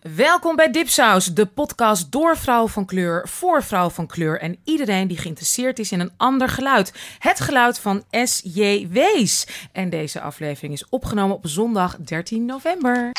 Welkom bij Dipsaus, de podcast door vrouwen van kleur, voor vrouwen van kleur en iedereen die geïnteresseerd is in een ander geluid. Het geluid van S.J. Wees. En deze aflevering is opgenomen op zondag 13 november.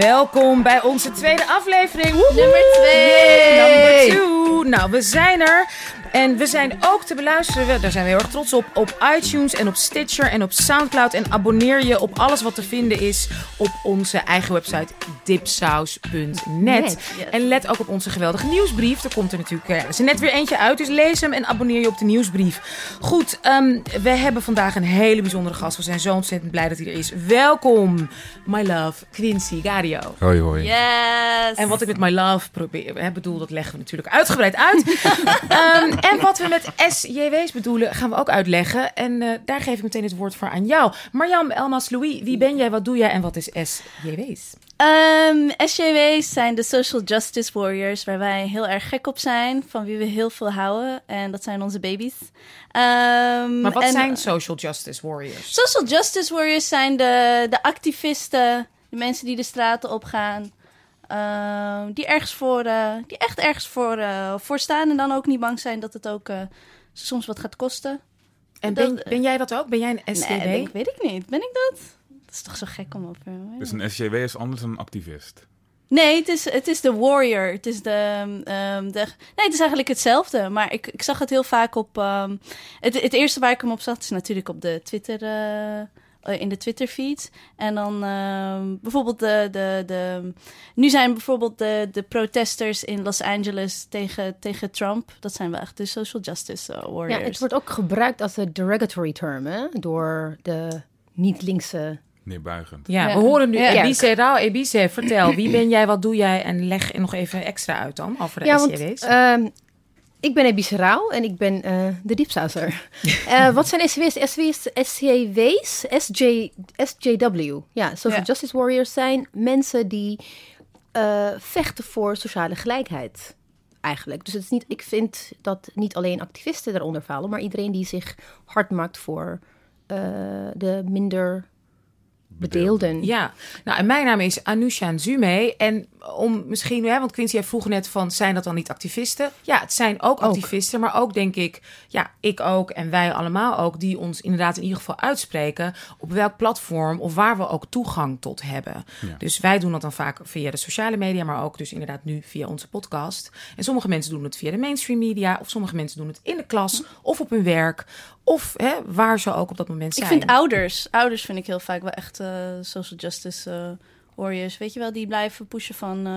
Welkom bij onze tweede aflevering. Woehoe! Nummer twee. Number two. Nou, we zijn er. En we zijn ook te beluisteren, daar zijn we heel erg trots op, op iTunes en op Stitcher en op Soundcloud. En abonneer je op alles wat te vinden is op onze eigen website dipsaus.net. Net, yes. En let ook op onze geweldige nieuwsbrief. Er komt er natuurlijk eh, er is er net weer eentje uit, dus lees hem en abonneer je op de nieuwsbrief. Goed, ehm, we hebben vandaag een hele bijzondere gast. We zijn zo ontzettend blij dat hij er is. Welkom, my love, Quincy Gario. Hoi hoi. Yes. En wat ik met My Love probeer, hè, bedoel, dat leggen we natuurlijk uitgebreid uit. Ehm, en wat we met SJW's bedoelen, gaan we ook uitleggen. En eh, daar geef ik meteen het woord voor aan jou. Marjam Elmas Louis, wie ben jij, wat doe jij en wat is SJW's? Ehm, SJW's zijn de social justice warriors waar wij heel erg gek op zijn, van wie we heel veel houden. En dat zijn onze baby's. Ehm, Maar wat en- zijn social justice warriors? Social justice warriors zijn de, de activisten, de mensen die de straten opgaan. Ehm, die ergens voor, eh, die echt ergens voor, eh, voor staan en dan ook niet bang zijn dat het ook eh, soms wat gaat kosten. En ben, dat- ben jij dat ook? Ben jij een SJW? Nee, denk, weet ik niet. Ben ik dat? Dat is toch zo gek om op. Dus een SJW is anders dan een activist. Nee, het is, het is de warrior. Het is de, ehm, de. Nee, het is eigenlijk hetzelfde. Maar ik, ik zag het heel vaak op. ehm, het, het eerste waar ik hem op zag is natuurlijk op de Twitter. Eh, in de Twitter-feed. En dan ehm, bijvoorbeeld de, de, de. Nu zijn bijvoorbeeld de, de protesters in Los Angeles tegen, tegen Trump. Dat zijn wel echt de social justice eh, warriors. Ja, het wordt ook gebruikt als een derogatory term hè? door de niet-linkse. Neerbuigend. Ja, Ja. we horen nu Ja. Ebice Rauw. Ebice, vertel, wie ben jij, wat doe jij? En leg nog even extra uit dan over de Ja, want SJW's. Ik ben Ebise Rauw en ik ben eh, de diepsauser. Eh, wat zijn SJW's? SJW's, SJW's? SJ, SJW. Ja, social Ja. justice warriors zijn mensen die eh, vechten voor sociale gelijkheid. Eigenlijk. Dus het is niet, ik vind dat niet alleen activisten eronder vallen, maar iedereen die zich hard maakt voor eh, de minder bedeelden. Ja, nou en mijn naam is Anusha Nzume. En om misschien, hè, want Quincy jij vroeg net van, zijn dat dan niet activisten? Ja, het zijn ook, Ook. activisten, maar ook denk ik, ja, ik ook en wij allemaal ook, die ons inderdaad in ieder geval uitspreken op welk platform of waar we ook toegang tot hebben. Ja. Dus wij doen dat dan vaak via de sociale media, maar ook dus inderdaad nu via onze podcast. En sommige mensen doen het via de mainstream media, of sommige mensen doen het in de klas of op hun werk, of hè, waar ze ook op dat moment Ik zijn. vind ouders, ouders vind ik heel vaak wel echt eh, social justice eh, warriors. Weet je wel, die blijven pushen van, eh,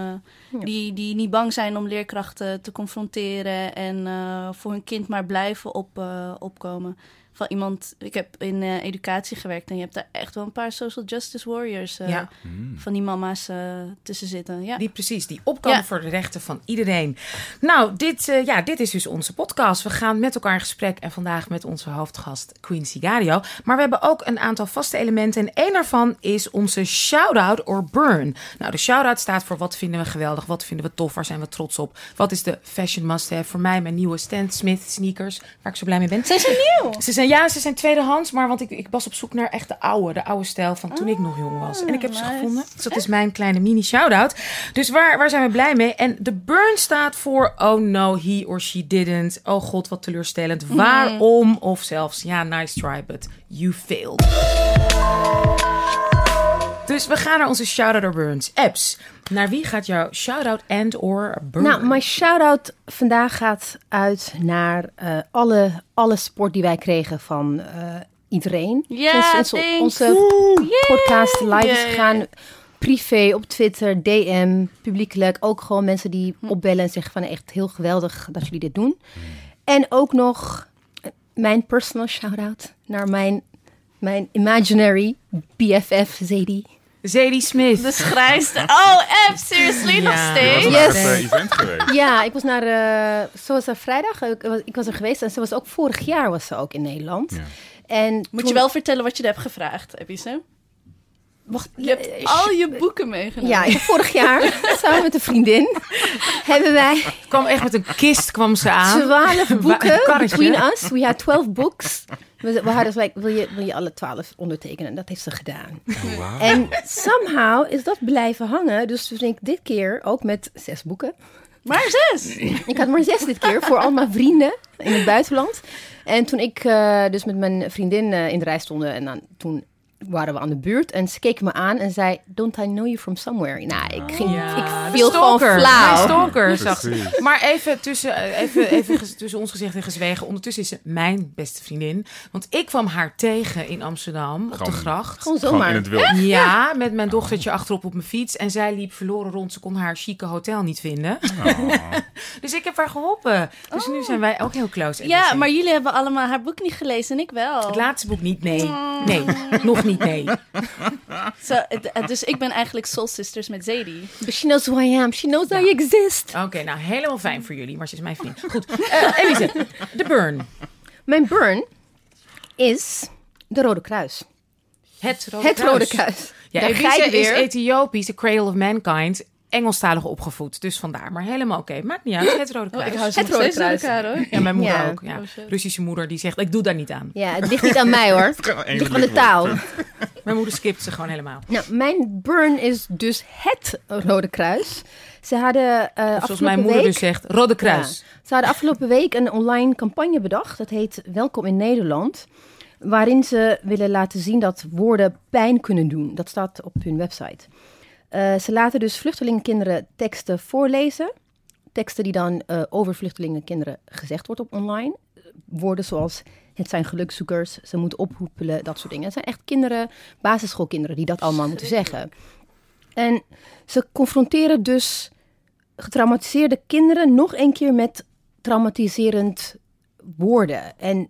Ja. die, die niet bang zijn om leerkrachten te confronteren en eh, voor hun kind maar blijven op, eh, opkomen. Van iemand, ik heb in eh, educatie gewerkt en je hebt daar echt wel een paar social justice warriors eh, Ja. Hmm. van die mama's eh, tussen zitten. Ja. Die precies, die opkomen Ja. voor de rechten van iedereen. Nou, dit, eh, ja, dit is dus onze podcast. We gaan met elkaar in gesprek en vandaag met onze hoofdgast Quincy Gario. Maar we hebben ook een aantal vaste elementen en één daarvan is onze shout-out or burn. Nou, de shout-out staat voor wat vinden we geweldig, wat vinden we tof, waar zijn we trots op. Wat is de fashion must-have? Voor mij mijn nieuwe Stan Smith sneakers, waar ik zo blij mee ben. Zijn ze nieuw? Ze zijn, ja, ze zijn tweedehands, maar want ik, ik was op zoek naar echt de oude, de oude stijl van toen ik nog jong was. En ik heb ze nice. gevonden. Dus dat is mijn kleine mini shout-out. Dus waar, waar zijn we blij mee? En de burn staat voor oh no, he or she didn't. Oh god, wat teleurstellend. Waarom? Of zelfs, ja, nice try, but you failed. Dus we gaan naar onze shout-out or burns. Apps. Naar wie gaat jouw shout-out and or burn? Nou, mijn shout-out vandaag gaat uit naar eh, alle, alle support die wij kregen van eh, iedereen. Ja, Sinds thanks. onze podcast live is gegaan. Privé, op Twitter, DM, publiekelijk. Ook gewoon mensen die Hm. opbellen en zeggen van echt heel geweldig dat jullie dit doen. En ook nog eh, mijn personal shout-out naar mijn, mijn imaginary BFF Zadie. Zadie Smith. De schrijste. Oh, app, seriously, nog Ja. Je was steeds? Yes. eh, event geweest. Ja, ik was naar, eh ze was er vrijdag, ik was, ik was er geweest en ze was ook vorig jaar was ze ook in Nederland. Ja. En Moet toen- je wel vertellen wat je er hebt gevraagd, heb je ze? Wacht, Je hebt eh, al je boeken meegenomen. Ja, vorig jaar samen met een vriendin hebben wij kwam echt met een kist kwam ze aan. twaalf boeken between us. We had 12 books. We, we hadden like, wil je, wil je alle twaalf ondertekenen? Dat heeft ze gedaan. Oh. En somehow is dat blijven hangen. Dus toen ik dit keer ook met zes boeken. Maar zes! Ik had maar zes dit keer voor al mijn vrienden in het buitenland. En toen ik eh, dus met mijn vriendin eh, in de rij stonden en dan, toen waren we aan de buurt en ze keek me aan en zei, don't I know you from somewhere? Nou, ik ging, Ja, ik viel gewoon stalker. flauw. Mijn stalker, zag ze. Maar even tussen, eh, even, even tussen ons gezegd en gezwegen. Ondertussen is ze mijn beste vriendin. Want ik kwam haar tegen in Amsterdam op de gracht. Gewoon Gewoon zomaar. in het wild. Ja, met mijn dochtertje achterop op mijn fiets. En zij liep verloren rond. Ze kon haar chique hotel niet vinden. Oh. Dus ik heb haar geholpen. Dus nu zijn wij ook heel close. Ja, dus, maar jullie hebben allemaal haar boek niet gelezen en ik wel. Het laatste boek niet, nee. Nee, nog niet, het- dus ik ben eigenlijk Soul Sisters met Zadie. But she knows who I am. She knows I exist. Oké, nou helemaal fijn voor jullie, maar ze is mijn vriend. Goed, Eh Elise, de burn. Mijn burn is de Rode Kruis. Het Rode het Kruis. Rode Kruis. Ja, Daar Elise is weer. Ethiopisch, de Cradle of Mankind. Engelstalig opgevoed, dus vandaar. Maar helemaal oké. Maakt niet uit, het Rode Oh, Kruis. ik hou ze Het Rode Kruis. elkaar hoor. Ja, mijn moeder Ja. ook. Ja. Oh. Russische moeder die zegt, ik doe daar niet aan. Ja, het ligt niet aan mij hoor. Het ligt aan de taal. Mijn moeder skipt ze gewoon helemaal. Nou, mijn burn is dus het Rode Kruis. Ze hadden eh Of zoals mijn moeder week... dus zegt, Rode Kruis. Ze hadden afgelopen week een online campagne bedacht. Dat heet Welkom in Nederland. Waarin ze willen laten zien dat woorden pijn kunnen doen. Dat staat op hun website. Eh, ze laten dus vluchtelingenkinderen teksten voorlezen. Teksten die dan eh, over vluchtelingenkinderen gezegd wordt op online. Woorden zoals het zijn gelukzoekers, ze moeten ophoepelen, dat soort dingen. Het zijn echt kinderen, basisschoolkinderen, die dat allemaal moeten zeggen. En ze confronteren dus getraumatiseerde kinderen nog een keer met traumatiserend woorden. En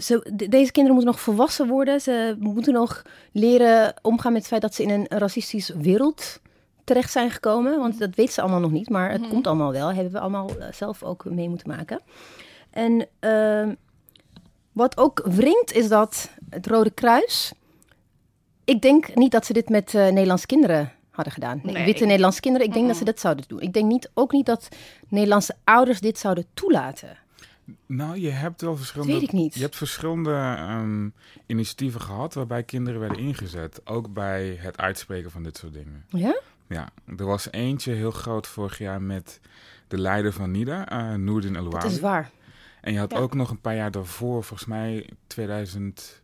ze, de- deze kinderen moeten nog volwassen worden. Ze moeten nog leren omgaan met het feit dat ze in een racistisch wereld terecht zijn gekomen. Want dat weten ze allemaal nog niet, maar het komt allemaal wel. Hebben we allemaal eh, zelf ook mee moeten maken. En ehm, wat ook wringt is dat het Rode Kruis... Ik denk niet dat ze dit met eh, Nederlandse kinderen hadden gedaan. Nee, Nee. Witte Nederlandse kinderen. Ik denk dat ze dat zouden doen. Ik denk niet, ook niet dat Nederlandse ouders dit zouden toelaten. Nou, je hebt wel verschillende... Weet ik niet. Je hebt verschillende ehm, initiatieven gehad waarbij kinderen werden ingezet. Ook bij het uitspreken van dit soort dingen. Ja? Ja, er was eentje heel groot vorig jaar met de leider van NIDA, eh Noordin El Dat is waar. En je had Ja. ook nog een paar jaar daarvoor, volgens mij 2011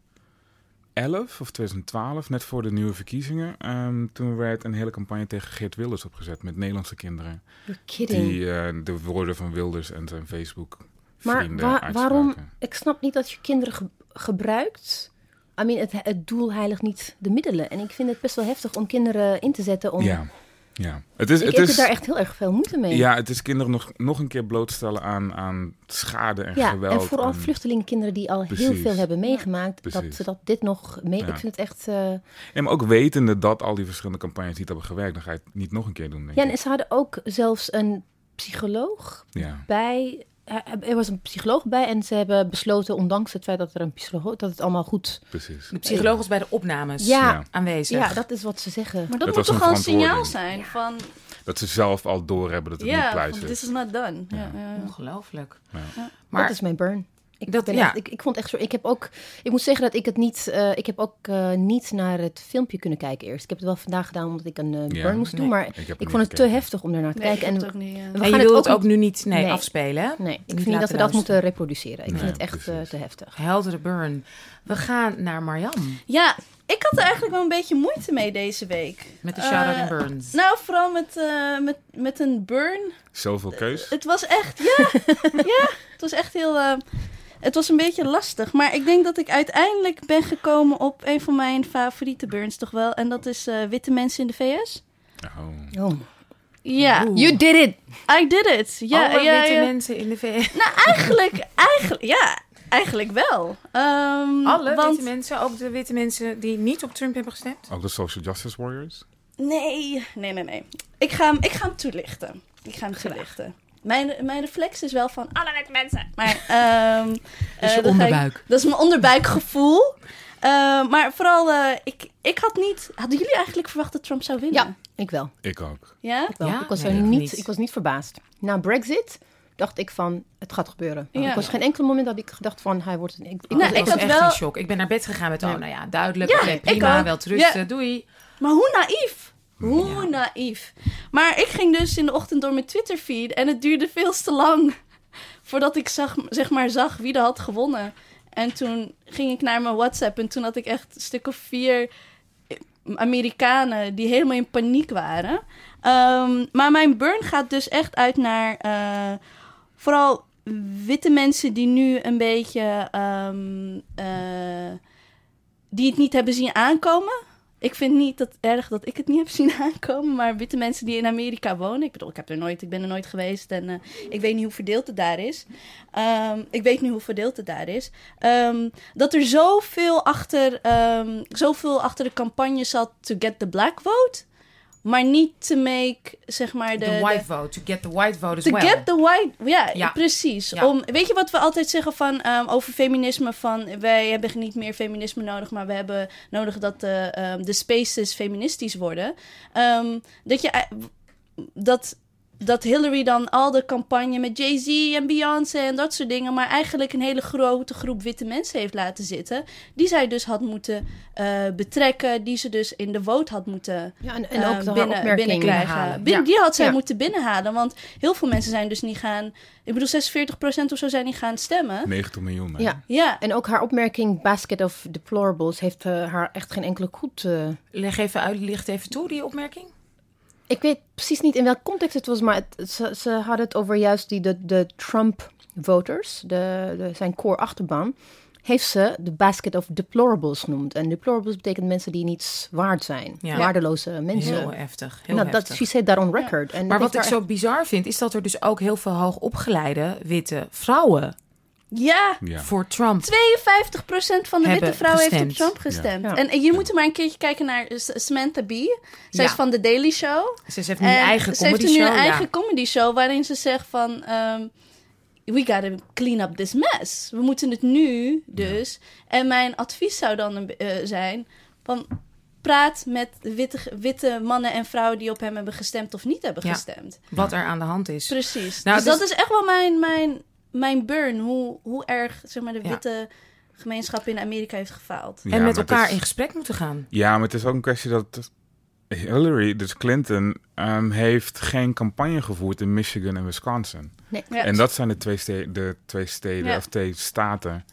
of 2012, net voor de nieuwe verkiezingen. ehm, toen werd een hele campagne tegen Geert Wilders opgezet met Nederlandse kinderen. You're kidding. Die eh, de woorden van Wilders en zijn Facebook Maar wa- waarom? Ik snap niet dat je kinderen ge- gebruikt. I mean, het, het doel heiligt niet de middelen. En ik vind het best wel heftig om kinderen in te zetten. Om, Ja, ja. Het is, ik het heb is, daar echt heel erg veel moeite mee. ja, het is kinderen nog, nog een keer blootstellen aan, aan schade en Ja, geweld. en vooral en- vluchtelingenkinderen die al heel veel hebben meegemaakt. Dat Precies. ze dat dit nog mee... Ja. Ik vind het echt... eh, Ja, maar ook wetende dat al die verschillende campagnes niet hebben gewerkt, dan ga je het niet nog een keer doen, denk Ja, ik. en ze hadden ook zelfs een psycholoog Ja. bij. Er was een psycholoog bij en ze hebben besloten, ondanks het feit dat er een psycholoog, dat het allemaal goed. Precies. De psycholoog was bij de opnames Ja. Ja. aanwezig. Ja, dat is wat ze zeggen. Maar dat, Dat moet toch een al een signaal zijn van... Dat ze zelf al doorhebben dat het niet Ja, pluis van, is. this is not done. Ja. Ja. Ja, ja. Ongelooflijk. Ja. Maar dat is mijn burn. Ik, Dat- ja. echt, ik, ik vond echt zo. Ik heb ook. Ik moet zeggen dat ik het niet. eh, ik heb ook eh, niet naar het filmpje kunnen kijken eerst. Ik heb het wel vandaag gedaan omdat ik een eh, Ja. burn moest doen. Maar Ik, vond het te heftig om daarnaar te Nee, kijken. En het niet... we en gaan je het wil ook het ook niet- nu niet nee, Nee. afspelen. hè? nee, ik Niet vind niet dat we dat moeten reproduceren. Ik Nee, vind het echt eh, te heftig. Heldere burn. We gaan naar Marjam Ja, ik had er eigenlijk wel een beetje moeite mee deze week. met de shout-out burns. Nou, vooral met, eh, met, met een burn. Zoveel keus. Het was echt, ja, ja, het was echt heel, eh, het was een beetje lastig. Maar ik denk dat ik uiteindelijk ben gekomen op een van mijn favoriete burns toch wel. En dat is eh, Witte Mensen in de VS. Oh. Oh. Ja. You did it! I did it. Ja, Alle ja, witte ja. mensen in de VS. Nou, eigenlijk, eigenlijk, ja, eigenlijk wel. Ehm, Alle want, witte mensen, ook de witte mensen die niet op Trump hebben gestemd. Ook de Social Justice Warriors? Nee, nee, nee, nee. Ik ga hem, ik ga hem toelichten. Ik ga hem toelichten. Mijn, mijn reflex is wel van alle witte mensen. Maar, ehm Dus eh, je ik- onderbuik. dat is mijn onderbuikgevoel. Eh, maar vooral, eh, ik, ik had niet... Hadden jullie eigenlijk verwacht dat Trump zou winnen? Ja, ik wel. Ik ook. Ja? Ik, wel. Ja? ik, was Nee, er niet, niet. ik was niet verbaasd. Na Brexit dacht ik van, het gaat gebeuren. Ja. Ik was geen enkel moment dat ik gedacht van, hij wordt... Ik, ik was- ik ik was had echt wel- in shock. Ik ben naar bed gegaan met, oh, nou ja, duidelijk. Ja, prima, wel rusten, Ja. doei. Maar hoe naïef. Hoe Ja. naïef. Maar ik ging dus in de ochtend door mijn Twitter-feed en het duurde veel te lang voordat ik zag, zeg maar, zag wie er had gewonnen. En toen ging ik naar mijn WhatsApp en toen had ik echt een stuk of vier Amerikanen die helemaal in paniek waren. Ehm, maar mijn burn gaat dus echt uit naar eh, vooral witte mensen die nu een beetje ehm, eh, die het niet hebben zien aankomen. Ik vind niet dat erg dat ik het niet heb zien aankomen, maar witte mensen die in Amerika wonen. Ik bedoel, ik, heb er nooit, ik ben er nooit geweest en eh, ik weet niet hoe verdeeld het daar is. Ehm, ik weet nu hoe verdeeld het daar is. Ehm, dat er zoveel achter, ehm, zoveel achter de campagne zat to get the black vote, maar niet to make, zeg maar, de... De- white vote, to get the white vote as To well. get the white... Ja, Ja. precies. Ja. Om, weet je wat we altijd zeggen van, ehm, over feminisme? Van, wij hebben niet meer feminisme nodig, maar we hebben nodig dat de, ehm, de spaces feministisch worden. Ehm, dat je... Dat, dat Hillary dan al de campagne met Jay-Z en Beyoncé en dat soort dingen... maar eigenlijk een hele grote groep witte mensen heeft laten zitten... die zij dus had moeten eh, betrekken, die ze dus in de vote had moeten Ja, en, en eh, ook de binnen, binnenkrijgen. binnenhalen. Bin- Ja. Die had zij Ja. moeten binnenhalen. Want heel veel mensen zijn dus niet gaan... Ik bedoel, 46% of zo zijn niet gaan stemmen. 90 miljoen. hè? Ja. Ja, En ook haar opmerking, basket of deplorables, heeft eh, haar echt geen enkele goed... eh, Leg even uit, licht even toe, die opmerking. Ik weet precies niet in welk context het was, maar het, ze, ze hadden het over juist die, de, de Trump-voters, de, de, zijn core achterban, heeft ze de basket of deplorables genoemd. En deplorables betekent mensen die niets waard zijn, Ja. waardeloze mensen. Heel heftig, heel nou, dat, heftig. she said that on record. En Maar wat ik zo bizar vind, is dat er dus ook heel veel hoogopgeleide witte vrouwen ja. Ja. voor Trump 52% van de witte vrouwen heeft op. Trump gestemd. Ja. En, en je moet er maar een keertje kijken naar Samantha Bee. Zij Ja. is van The Daily Show. Ze heeft nu een En eigen ze heeft comedy nu show. een eigen comedy show waarin ze zegt van... ehm, we gotta clean up this mess. We moeten het nu dus. En mijn advies zou dan een, eh, zijn van... Praat met witte, witte mannen en vrouwen die op hem hebben gestemd of niet hebben Ja. gestemd. Wat er aan de hand is. Precies. Nou, dus dus- dat is echt wel mijn, mijn, mijn burn. Hoe, hoe erg zeg maar, de Ja. witte gemeenschap in Amerika heeft gefaald. Ja, en met elkaar is- in gesprek moeten gaan. Ja, maar het is ook een kwestie dat Hillary, dus Clinton, ehm, heeft geen campagne gevoerd in Michigan en Wisconsin. Ja. En dat zijn de twee, ste- de twee steden Ja. of twee staten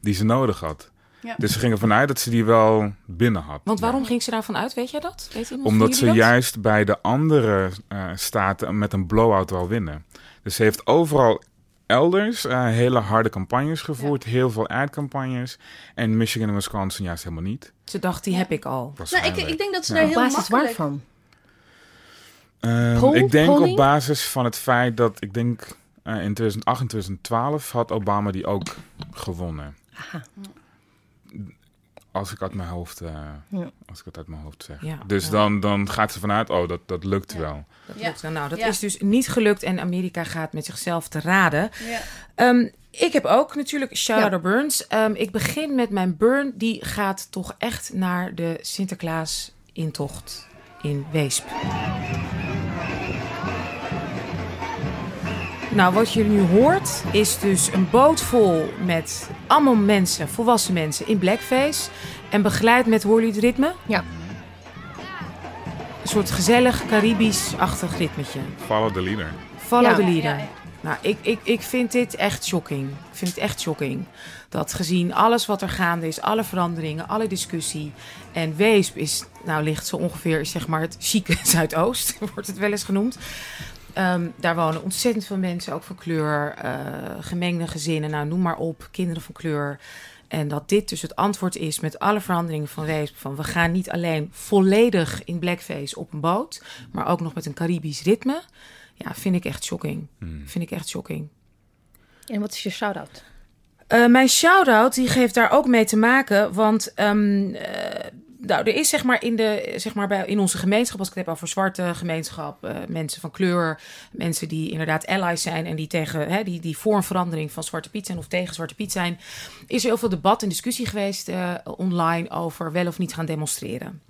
die ze nodig had. Ja. Dus ze gingen vanuit dat ze die wel binnen had. Want waarom Ja. ging ze daarvan uit? Weet jij dat? Weet Omdat ze dat? juist bij de andere eh, staten met een blow-out wil winnen. Dus ze heeft overal elders eh, hele harde campagnes gevoerd. Heel veel ad-campagnes. En Michigan en Wisconsin juist helemaal niet. Ze dacht, die heb ik al. Nou, ik, ik denk dat ze Ja. daar heel basis makkelijk... waarvan? Ehm, ik denk polling? op basis van het feit dat ik denk eh, in 2008 en 2012 had Obama die ook gewonnen. Aha. Als ik uit mijn hoofd, eh, Ja. als ik het uit mijn hoofd zeg. Ja, dus ja. Dan, dan gaat ze vanuit, oh, dat, dat lukt Ja. wel. Dat Ja. lukt wel. Nou, dat Ja. is dus niet gelukt en Amerika gaat met zichzelf te raden. Ja. Ehm, ik heb ook natuurlijk naar Burns. Ehm, ik begin met mijn burn. Die gaat toch echt naar de Sinterklaas-intocht in Weesp. Nou, wat je nu hoort is dus een boot vol met allemaal mensen, volwassen mensen in blackface. En begeleid met, hoor jullie het ritme? Ja. Een soort gezellig Caribisch-achtig ritmetje. Follow the leader. Follow Ja. the leader. Nou, ik, ik, ik vind dit echt shocking. Ik vind het echt shocking. Dat gezien alles wat er gaande is, alle veranderingen, alle discussie. En Weesp is, nou ligt zo ongeveer, zeg maar, het chique Zuidoost, wordt het wel eens genoemd. Ehm, daar wonen ontzettend veel mensen, ook van kleur, eh, gemengde gezinnen, nou noem maar op, kinderen van kleur. En dat dit dus het antwoord is met alle veranderingen van Weesp. Van we gaan niet alleen volledig in blackface op een boot, maar ook nog met een Caribisch ritme. Ja, vind ik echt shocking. Hmm. Vind ik echt shocking. En wat is je shout-out? Eh, mijn shout-out die geeft daar ook mee te maken. Want ehm, eh, nou, er is zeg maar in, de, zeg maar bij, in onze gemeenschap, als ik het heb over zwarte gemeenschap, eh, mensen van kleur, mensen die inderdaad allies zijn en die tegen hè, die, die voor een verandering van Zwarte Piet zijn of tegen Zwarte Piet zijn, is er heel veel debat en discussie geweest eh, online over wel of niet gaan demonstreren.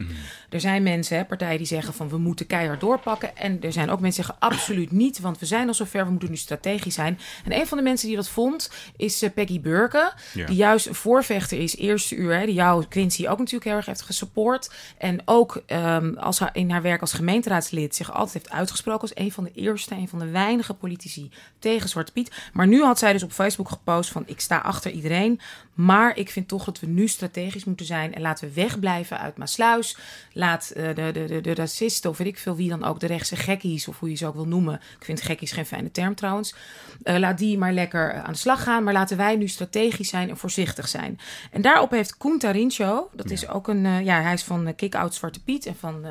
Er zijn mensen, hè, partijen die zeggen van we moeten keihard doorpakken. En er zijn ook mensen die zeggen absoluut niet, want we zijn al zover, we moeten nu strategisch zijn. En een van de mensen die dat vond is eh, Peggy Burke, Ja. die juist een voorvechter is, eerste uur, hè, die jou, Quincy, ook natuurlijk heel erg heeft gesupport. En ook ehm, als haar, in haar werk als gemeenteraadslid zich altijd heeft uitgesproken als een van de eerste, een van de weinige politici tegen Zwarte Piet. Maar nu had zij dus op Facebook gepost van ik sta achter iedereen, maar ik vind toch dat we nu strategisch moeten zijn en laten we wegblijven uit Maasluis. Laat eh, de, de, de, de racisten of weet ik veel wie dan ook, de rechtse gekkies of hoe je ze ook wil noemen. Ik vind gekkies geen fijne term trouwens. Eh, laat die maar lekker eh, aan de slag gaan, maar laten wij nu strategisch zijn en voorzichtig zijn. En daarop heeft Koen Tarincho, dat is ook een, ja, hij is van Kick-Out Zwarte Piet en van,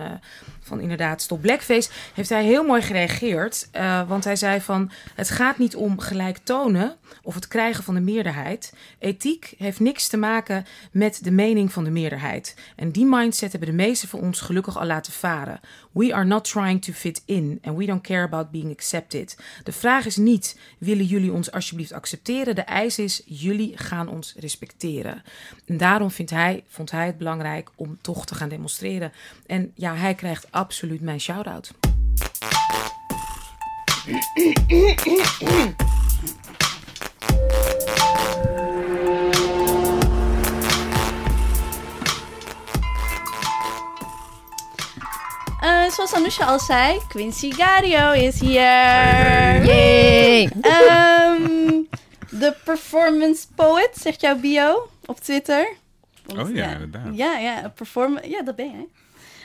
van inderdaad Stop Blackface, heeft hij heel mooi gereageerd. Eh, want hij zei van, het gaat niet om gelijk tonen of het krijgen van de meerderheid. Ethiek heeft niks te maken met de mening van de meerderheid. En die mindset hebben de meesten van ons gelukkig al laten varen. We are not trying to fit in and we don't care about being accepted. De vraag is niet, willen jullie ons alsjeblieft accepteren? De eis is, jullie gaan ons respecteren. En daarom vindt hij, vond hij het belangrijk om toch te gaan demonstreren. En ja, hij krijgt absoluut mijn shout-out. Eh, zoals Anousha al zei, Quincy Gario is hier. Yay! Ehm, De performance poet, zegt jouw bio op Twitter. Want, Oh ja, inderdaad. Ja, ja, perform ja dat ben jij.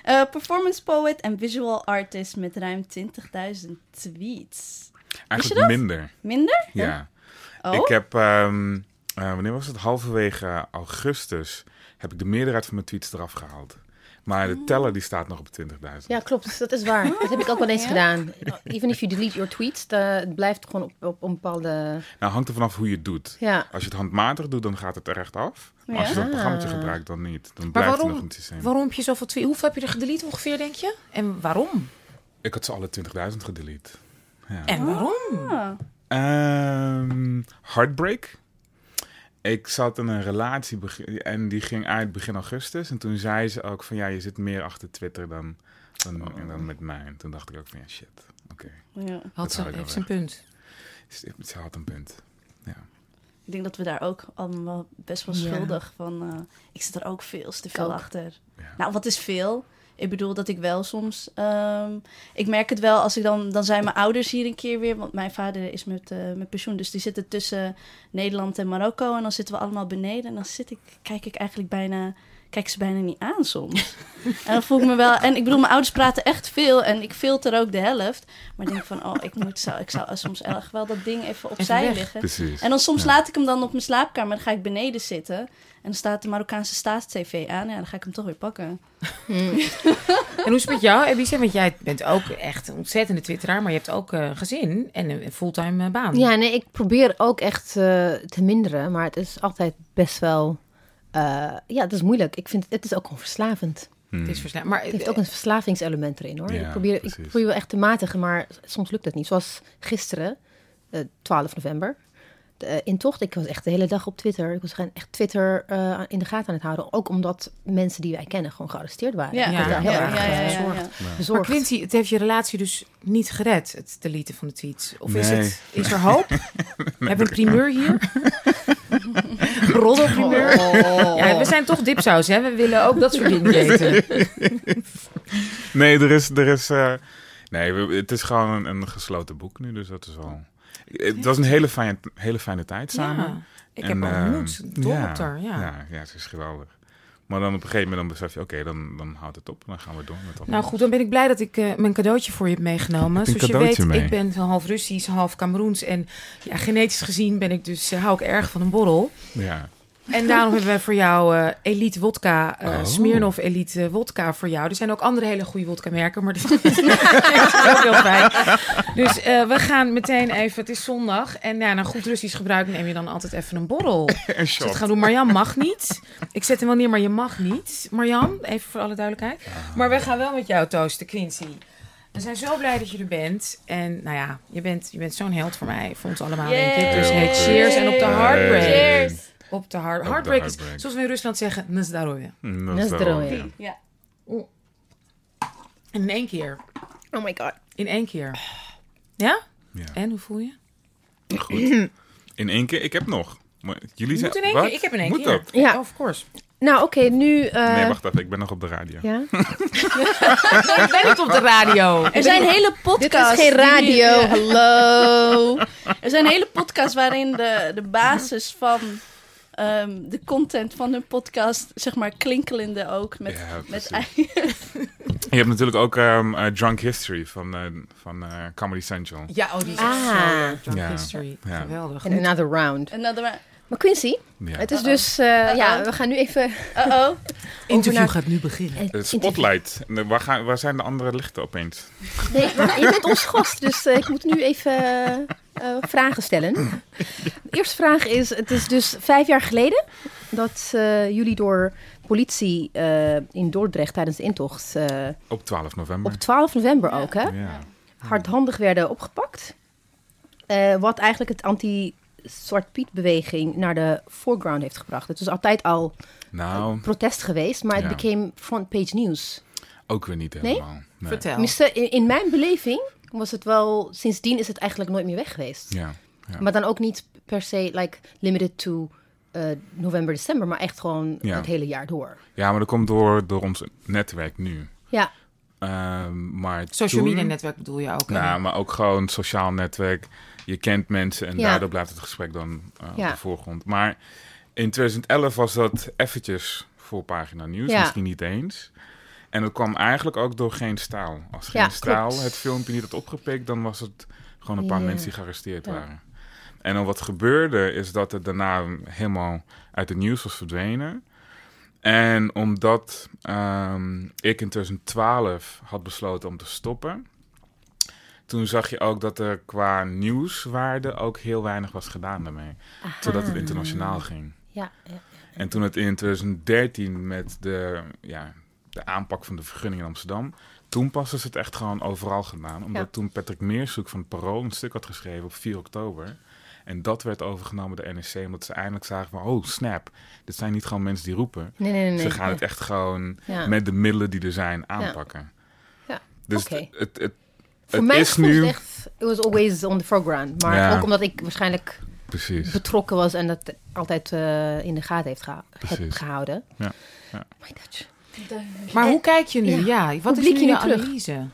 Eh, performance poet en visual artist met ruim 20.000 tweets. Eigenlijk minder. Minder? Ja. Oh? Ik heb, ehm, eh, wanneer was het? Halverwege augustus heb ik de meerderheid van mijn tweets eraf gehaald. Maar de teller die staat nog op 20.000. Ja, klopt. Dat is waar. Dat heb ik ook wel eens Ja? gedaan. Even if you delete your tweets, het blijft gewoon op, op een bepaalde... Nou, hangt er vanaf hoe je het doet. Ja. Als je het handmatig doet, dan gaat het er echt af. Maar als je dat programma Ah. gebruikt, dan niet. Dan Maar blijft het nog in het systeem. waarom heb je zoveel tweets? Hoeveel heb je er gedelete ongeveer, denk je? En waarom? Ik had ze alle 20.000 gedelete. Ja. En waarom? Ah. Ehm, heartbreak. Ik zat in een relatie en die ging uit begin augustus. En toen zei ze ook van ja, je zit meer achter Twitter dan, dan, en dan met mij. En toen dacht ik ook van ja, shit. Oké, Ja. Had ze, heeft ze een punt. ze, ze had een punt. Ja. Ik denk dat we daar ook allemaal best wel Ja. schuldig van... eh, ik zit er ook veel te veel ook. achter. Ja. Nou, wat is veel? Ik bedoel dat ik wel soms... ehm, ik merk het wel als ik dan... Dan zijn mijn ouders hier een keer weer... Want mijn vader is met, eh, met pensioen. Dus die zitten tussen Nederland en Marokko. En dan zitten we allemaal beneden. En dan zit ik, kijk ik eigenlijk bijna... Kijk ze bijna niet aan soms. en dan voel ik me wel... En ik bedoel, mijn ouders praten echt veel. En ik filter ook de helft. Maar ik denk van... Oh, ik, moet, zou, ik zou soms erg wel dat ding even opzij weg. liggen. Precies. En dan soms Ja. laat ik hem dan op mijn slaapkamer. Dan ga ik beneden zitten. En dan staat de Marokkaanse staats-tv aan. Ja, dan ga ik hem toch weer pakken. En hoe is het met jou, Ebice? Want jij bent ook echt een ontzettende twitteraar, maar je hebt ook eh, een gezin en een fulltime eh, baan. Ja, nee, ik probeer ook echt eh, te minderen, maar het is altijd best wel... eh, ja, het is moeilijk. Ik vind het is ook gewoon verslavend. Hmm. Het is versla- Maar Het heeft ook een verslavingselement erin, hoor. Ja, ik, probeer, ik probeer wel echt te matigen, maar soms lukt het niet. Zoals gisteren, eh 12 november, de eh, intocht. Ik was echt de hele dag op Twitter. Ik was gewoon echt Twitter eh, in de gaten aan het houden. Ook omdat mensen die wij kennen gewoon gearresteerd waren. Ja, ja, daar heel ja, erg ja, eh, ja, ja. bezorgd. Maar. Quincy, het heeft je relatie dus niet gered, het deleten van de tweets. Of is, het, is er hoop? Hebben we een primeur hier? Roddelprimeur? Ja, we zijn toch dipsaus, hè? We willen ook dat soort dingen weten. Nee, er is... Er is eh, nee, het is gewoon een, een gesloten boek nu, dus dat is wel... Het was een hele fijne, hele fijne tijd samen. Ja, ik En, heb eh, ontmoet. Op haar, ja. ja. Ja, ze is geweldig. Maar dan op een gegeven moment dan besef je, oké, dan, dan houdt het op. Dan gaan we door met dat. Nou goed, dan ben ik blij dat ik eh, mijn cadeautje voor je heb meegenomen. Zoals je weet, mee? ik ben half Russisch, half Cameroens. En ja, genetisch gezien ben ik dus, eh, hou ik erg van een borrel. Ja. En daarom hebben we voor jou eh, Elite Wodka, eh Oh. Smirnoff Elite Wodka voor jou. Er zijn ook andere hele goede wodka merken, maar dat is ook heel fijn. Dus eh, we gaan meteen even, het is zondag. En ja, na goed Russisch gebruik neem je dan altijd even een borrel. Een Dus dat shot. gaan doen. Marjan mag niet. Ik zet hem wel neer, maar je mag niet. Marjan, even voor alle duidelijkheid. Maar we gaan wel met jou toosten, Quincy. We zijn zo blij dat je er bent. En nou ja, je bent, je bent zo'n held voor mij, voor ons allemaal, denk ik. Dus hey, cheers en op de heartbreak. Cheers. Op de hard, de heartbreak zoals we in Rusland zeggen, na zdrowie. Dat is wel- droog, Ja. In één keer. Oh my god. In één keer. Ja? Ja. En hoe voel je? Goed. In één keer, ik heb nog. Maar jullie zijn. moet in één Wat? keer. Ik heb in één Moet keer. dat? Ja. Of course. Nou, oké, nu... eh, Nee, wacht even, ik ben nog op de radio. Ja? Ik ben niet op de radio. Er zijn hele Dit podcasts. is geen radio, hallo. Er zijn hele podcasts waarin de, de basis van ehm, de content van hun podcast, zeg maar, klinkelende ook. Met, Ja, met precies. Je hebt natuurlijk ook ehm, eh, Drunk History van, eh, van eh, Comedy Central. Ja, oh, die is Ah. zo. Drunk Ja. History. Ja. Geweldig. En another round. Another Maar Quincy, Ja. het is dus... eh, ja, we gaan nu even... Uh-oh. interview naar- gaat nu beginnen. het spotlight. Waar, gaan, waar zijn de andere lichten opeens? Nee, maar je bent ons gast, dus eh, ik moet nu even eh, vragen stellen. De eerste vraag is, het is dus vijf jaar geleden dat eh, jullie door politie eh, in Dordrecht tijdens de intocht eh, Op 12 november. op 12 november ook, hè, Ja. hardhandig werden opgepakt. Eh, wat eigenlijk het anti-Zwart Piet-beweging naar de foreground heeft gebracht. Het is altijd al Nou, protest geweest, maar het Ja. became front page news. ook weer niet helemaal. Nee. Vertel. In mijn beleving was het wel... Sindsdien is het eigenlijk nooit meer weg geweest. Ja. ja. Maar dan ook niet per se like, limited to eh, november, december, maar echt gewoon Ja. het hele jaar door. ja, maar dat komt door, door ons netwerk nu. Ja, Ehm, maar Social toen- media netwerk bedoel je ook. hè? Nou, maar ook gewoon sociaal netwerk. Je kent mensen en Ja. daardoor blijft het gesprek dan eh, op Ja. de voorgrond. Maar in 2011 was dat eventjes voor pagina nieuws, Ja. misschien niet eens. En dat kwam eigenlijk ook door geen staal. Als geen Ja, staal klopt. het filmpje niet had opgepikt, dan was het gewoon een paar mensen die gearresteerd Ja. waren. En dan wat gebeurde is dat het daarna helemaal uit het nieuws was verdwenen. En omdat ehm, ik in 2012 had besloten om te stoppen, toen zag je ook dat er qua nieuwswaarde ook heel weinig was gedaan daarmee. Totdat het internationaal ging. ja, ja. En toen het in 2013 met de, ja, de aanpak van de vergunning in Amsterdam, toen pas is het echt gewoon overal gedaan. Omdat Ja. toen Patrick Meerszoek van het Parool een stuk had geschreven op 4 oktober. En dat werd overgenomen door de NEC, omdat ze eindelijk zagen van, oh snap, dit zijn niet gewoon mensen die roepen. Nee, nee, nee. Ze gaan het echt gewoon Ja. met de middelen die er zijn aanpakken. Ja. Dus het, het, het, Voor het mij is nu... het echt, it was always on the foreground. Maar Ja. ook omdat ik waarschijnlijk Precies. betrokken was en dat altijd eh, in de gaten heeft geha- heb gehouden. Ja, ja. My Dutch. Maar hoe kijk je nu? Ja. Ja, wat Hoe is nu je je nu terug? analyse?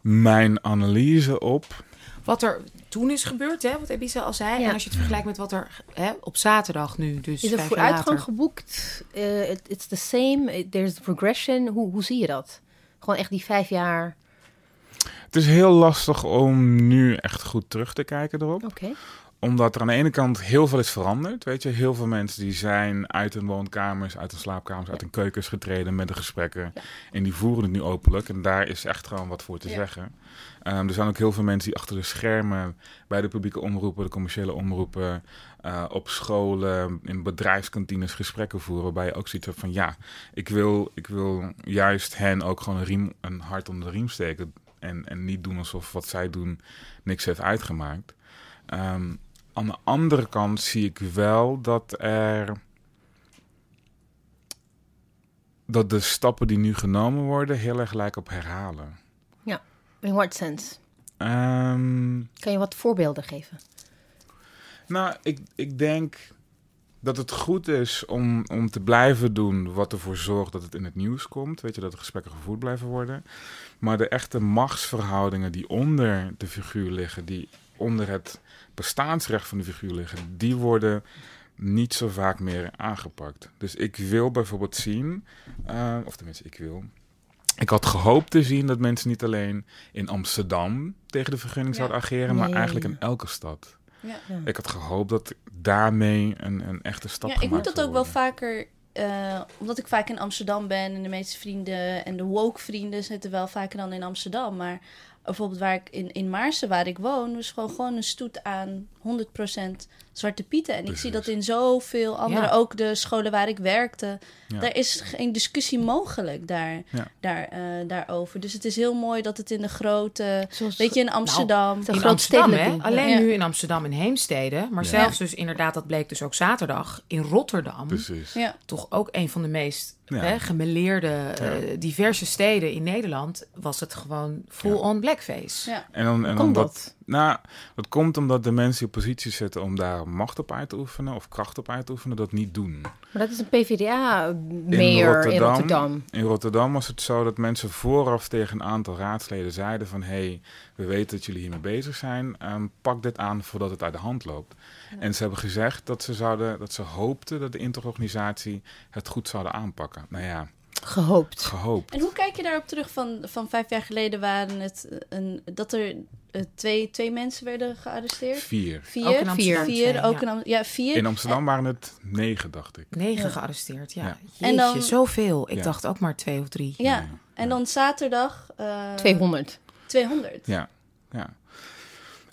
Mijn analyse op... Wat er toen is gebeurd, hè, wat Ebisa al zei. Ja. En als je het vergelijkt met wat er hè, op zaterdag nu, dus Is er vooruitgang later. geboekt? Eh, it- it's the same, eh, there's progression. Hoe, hoe zie je dat? Gewoon echt die vijf jaar... Het is heel lastig om nu echt goed terug te kijken erop. Oké. Omdat er aan de ene kant heel veel is veranderd. Weet je, heel veel mensen die zijn uit hun woonkamers, uit hun slaapkamers, uit hun keukens getreden met de gesprekken. En die voeren het nu openlijk. En daar is echt gewoon wat voor te Ja. zeggen. Ehm, er zijn ook heel veel mensen die achter de schermen bij de publieke omroepen, de commerciële omroepen, eh, op scholen, in bedrijfskantines gesprekken voeren. Waarbij je ook ziet van ja, ik wil, ik wil juist hen ook gewoon een, riem, een hart onder de riem steken. En, en niet doen alsof wat zij doen niks heeft uitgemaakt. Ehm, aan de andere kant zie ik wel dat er. dat de stappen die nu genomen worden heel erg lijken op herhalen. In what sense? Ehm, Kan je wat voorbeelden geven? nou, ik, ik denk dat het goed is om, om te blijven doen wat ervoor zorgt dat het in het nieuws komt. Weet je, dat de gesprekken gevoerd blijven worden. Maar de echte machtsverhoudingen die onder de figuur liggen, die onder het bestaansrecht van de figuur liggen, die worden niet zo vaak meer aangepakt. Dus ik wil bijvoorbeeld zien, eh, of tenminste ik wil, ik had gehoopt te zien dat mensen niet alleen in Amsterdam tegen de vergunning Ja. zouden ageren, maar eigenlijk in elke stad. Ja. Ik had gehoopt dat daarmee een, een echte stap Ja, ik moet dat ook wel vaker... eh, omdat ik vaak in Amsterdam ben en de meeste vrienden en de woke vrienden zitten wel vaker dan in Amsterdam. Maar bijvoorbeeld waar ik in, in Maarsen, waar ik woon, was gewoon, gewoon een stoet aan 100% Zwarte Pieten. En ik zie dat in zoveel andere, Ja. ook de scholen waar ik werkte. Ja. Daar is geen discussie mogelijk daar, Ja. daar, eh, daarover. Dus het is heel mooi dat het in de grote, Zoals weet je, in Amsterdam. de in grote Amsterdam, hè? Alleen Ja. nu in Amsterdam en Heemstede. Maar Ja. zelfs dus inderdaad, dat bleek dus ook zaterdag in Rotterdam. Precies. ja. Toch ook een van de meest Ja. hè, gemeleerde, eh, diverse steden in Nederland. Was het gewoon full-on blackface. Ja. En, dan, en Komt omdat, dat? Nou, dat komt omdat de mensen die op positie zitten om daar macht op uit te oefenen of kracht op uit te oefenen, dat niet doen. Maar dat is een PvdA-mayor in, Rotterdam. In Rotterdam was het zo dat mensen vooraf tegen een aantal raadsleden zeiden van... hé, hey, we weten dat jullie hiermee bezig zijn, ehm, pak dit aan voordat het uit de hand loopt. En ze hebben gezegd dat ze, zouden, dat ze hoopten dat de interorganisatie het goed zouden aanpakken. Nou ja, Gehoopt. gehoopt. En hoe kijk je daarop terug van, van vijf jaar geleden waren het een, dat er eh, twee, twee mensen werden gearresteerd? Vier. Vier? Ook in Amsterdam Vier, twee, ook ja. in Am- ja, vier. In Amsterdam waren het negen, dacht ik. Negen Ja. gearresteerd, ja. Ja. Jeetje, En dan- zoveel. Ik Ja. dacht ook maar twee of drie. Ja, en dan zaterdag... eh, 200. 200. Ja, ja.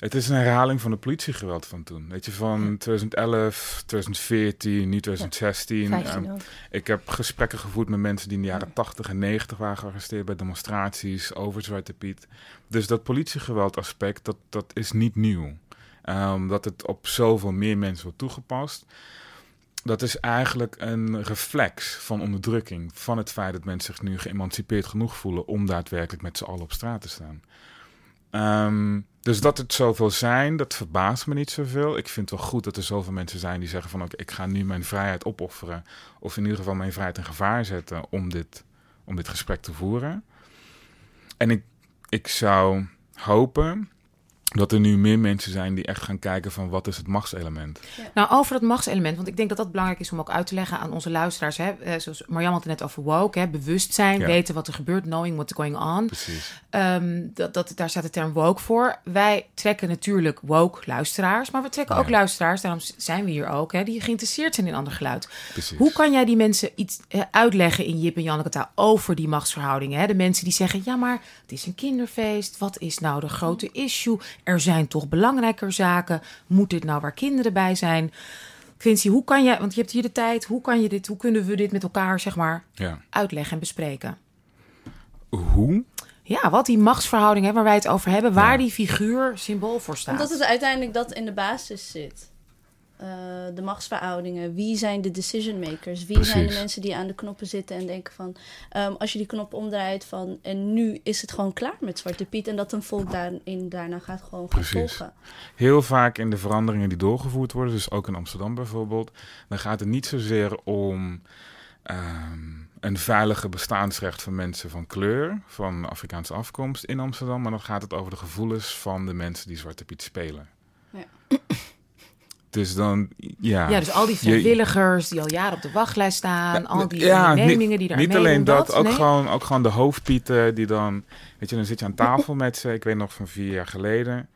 Het is een herhaling van de politiegeweld van toen. Weet je, van 2011, 2014, nu 2016. 15 Ehm, ik heb gesprekken gevoerd met mensen die in de jaren 80 en 90 waren gearresteerd bij demonstraties over Zwarte Piet. Dus dat politiegeweld aspect, dat, dat is niet nieuw. Ehm, dat het op zoveel meer mensen wordt toegepast. Dat is eigenlijk een reflex van onderdrukking. Van het feit dat mensen zich nu geëmancipeerd genoeg voelen om daadwerkelijk met z'n allen op straat te staan. Ehm, dus dat het zoveel zijn, dat verbaast me niet zoveel. Ik vind het wel goed dat er zoveel mensen zijn die zeggen van... oké, ik ga nu mijn vrijheid opofferen... of in ieder geval mijn vrijheid in gevaar zetten om dit, om dit gesprek te voeren. En ik, ik zou hopen dat er nu meer mensen zijn die echt gaan kijken van... wat is het machtselement? Nou, over dat machtselement, want ik denk dat dat belangrijk is om ook uit te leggen aan onze luisteraars. Hè? Eh, Zoals Marjam had het net over woke, hè? bewustzijn, Ja. weten wat er gebeurt, knowing what's going on. Precies. Ehm, dat, dat, daar staat de term woke voor. Wij trekken natuurlijk woke luisteraars, maar we trekken ook luisteraars, daarom zijn we hier ook, hè, die geïnteresseerd zijn in ander geluid. Precies. Hoe kan jij die mensen iets eh, uitleggen in Jip en Janneke taal over die machtsverhoudingen? Hè? De mensen die zeggen, ja, maar het is een kinderfeest. Wat is nou de grote issue? Er zijn toch belangrijker zaken. Moet dit nou waar kinderen bij zijn? Quincy, hoe kan je, want je hebt hier de tijd, hoe kan je dit, hoe kunnen we dit met elkaar, zeg maar, Ja. uitleggen en bespreken? Hoe? Ja, wat die machtsverhouding hè, waar wij het over hebben, waar Ja. die figuur symbool voor staat. Omdat het uiteindelijk dat in de basis zit. Eh, de machtsverhoudingen. Wie zijn de decision makers? Wie zijn de mensen die aan de knoppen zitten en denken van... ehm, als je die knop omdraait van... en nu is het gewoon klaar met Zwarte Piet... en dat een volk daarin daarna gaat gewoon gaan volgen. Heel vaak in de veranderingen die doorgevoerd worden, dus ook in Amsterdam bijvoorbeeld, dan gaat het niet zozeer om ehm, een veilige bestaansrecht van mensen van kleur, van Afrikaanse afkomst in Amsterdam, maar dan gaat het over de gevoelens van de mensen die Zwarte Piet spelen. Ja. Dus dan, ja. ja, dus al die Je- vrijwilligers die al jaren op de wachtlijst staan, al die Ja, ondernemingen die daar Niet alleen dat, ook, nee? gewoon, ook gewoon de hoofdpieten die dan... Weet je, dan zit je aan tafel met ze. Ik weet nog van vier jaar geleden,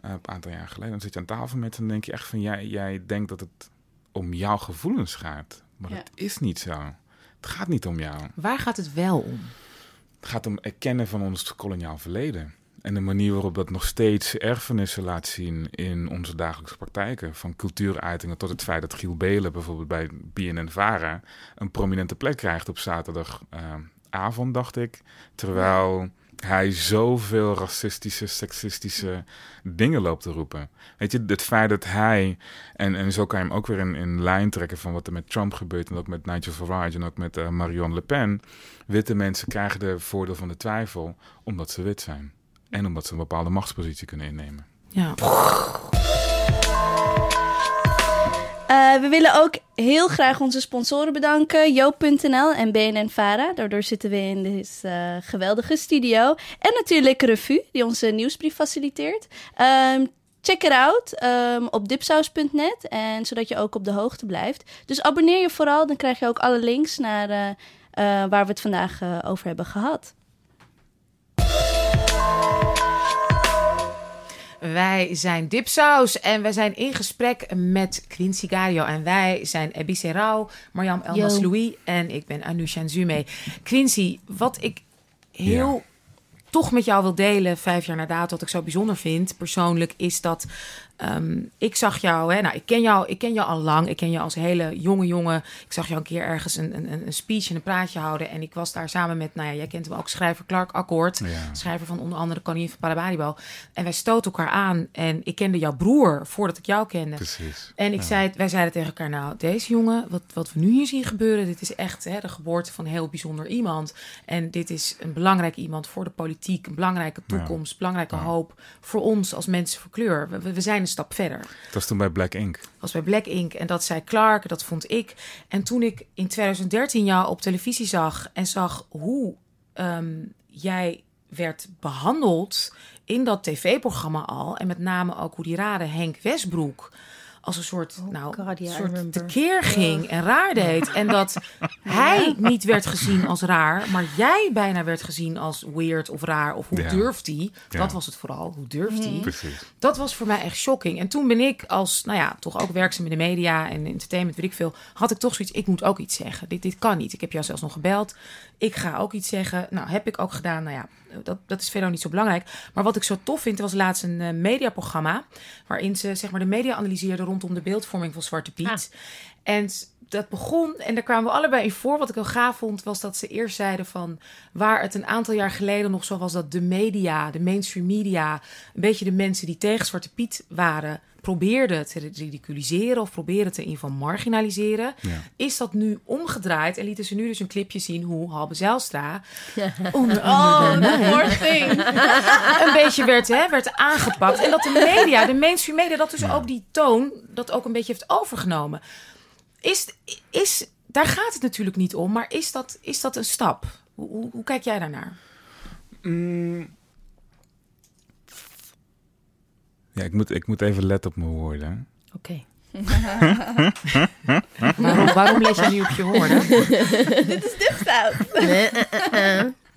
eh, een aantal jaar geleden... dan zit je aan tafel met ze en dan denk je echt van... Jij, jij denkt dat het om jouw gevoelens gaat. Maar Ja. dat is niet zo. Het gaat niet om jou. Waar gaat het wel om? Het gaat om erkennen van ons koloniaal verleden. En de manier waarop dat nog steeds erfenissen laat zien in onze dagelijkse praktijken. Van cultuuruitingen tot het feit dat Giel Belen bijvoorbeeld bij BNN-Vara een prominente plek krijgt op zaterdagavond, dacht ik. Terwijl hij zoveel racistische, seksistische dingen loopt te roepen. Weet je, het feit dat hij, en, en zo kan je hem ook weer in, in lijn trekken van wat er met Trump gebeurt en ook met Nigel Farage en ook met eh, Marion Le Pen. Witte mensen krijgen de voordeel van de twijfel omdat ze wit zijn. En omdat ze een bepaalde machtspositie kunnen innemen. Ja. Eh, we willen ook heel graag onze sponsoren bedanken. Joop.nl en BNN-Vara. Daardoor zitten we in deze eh, geweldige studio. En natuurlijk Revue, die onze nieuwsbrief faciliteert. Ehm, check it out ehm, op dipsaus.net. En zodat je ook op de hoogte blijft. Dus abonneer je vooral, dan krijg je ook alle links naar eh, waar we het vandaag over hebben gehad. Wij zijn Dipsaus en wij zijn in gesprek met Quincy Gario. En wij zijn Ebi Serrao, Mariam Elmas. Louis en ik ben Anusha Nzume. Quincy, wat ik heel toch met jou wil delen, vijf jaar na dato, wat ik zo bijzonder vind, persoonlijk, is dat ehm, ik zag jou, hè, nou, ik ken jou, ik ken jou al lang, ik ken je als hele jonge jongen. Ik zag jou een keer ergens een, een, een speech en een praatje houden en ik was daar samen met, nou ja, jij kent hem ook, schrijver Clark Akkoord, Ja. schrijver van onder andere Koningin van Paramaribo. En wij stoten elkaar aan en ik kende jouw broer voordat ik jou kende. Precies. En ik Ja. zei, wij zeiden tegen elkaar, nou, deze jongen, wat, wat we nu hier zien gebeuren, dit is echt hè, de geboorte van een heel bijzonder iemand. En dit is een belangrijk iemand voor de politiek, een belangrijke toekomst, belangrijke hoop voor ons als mensen van kleur. We, we- zijn stap verder. Dat was toen bij Black Ink. was bij Black Ink en dat zei Clark, dat vond ik. En toen ik in 2013 jou op televisie zag en zag hoe ehm, jij werd behandeld in dat tv-programma al, en met name ook hoe die rare Henk Westbroek als een soort, nou, God, soort tekeer ging en raar deed. En dat hij niet werd gezien als raar, maar jij bijna werd gezien als weird of raar. Of hoe Ja. durft hij? Dat Ja. was het vooral. Hoe durft hij? Precies. Dat was voor mij echt shocking. En toen ben ik als, nou ja, toch ook werkzaam in de media en entertainment, weet ik veel, had ik toch zoiets, ik moet ook iets zeggen. Dit, dit kan niet. Ik heb jou zelfs nog gebeld. Ik ga ook iets zeggen. Nou, heb ik ook gedaan. Nou ja, dat, dat is verder niet zo belangrijk. Maar wat ik zo tof vind, was laatst een eh, mediaprogramma waarin ze zeg maar de media analyseerden rondom de beeldvorming van Zwarte Piet. Ah. En dat begon, en daar kwamen we allebei in voor. Wat ik heel gaaf vond, was dat ze eerst zeiden van... waar het een aantal jaar geleden nog zo was dat de media, de mainstream media... een beetje de mensen die tegen Zwarte Piet waren... probeerden te ridiculiseren of probeerden te in geval marginaliseren... Ja. is dat nu omgedraaid en lieten ze nu dus een clipje zien... hoe Halbe Zijlstra onder Oh, een beetje werd, hè, werd aangepakt. En dat de media, de mainstream media, dat dus ook die toon... dat ook een beetje heeft overgenomen. Is, is, daar gaat het natuurlijk niet om, maar is dat, is dat een stap? Hoe, hoe, hoe kijk jij daarnaar? Mm. Ja, ik moet, ik moet even letten op mijn woorden. Oké. Waarom, waarom let je nu op je woorden?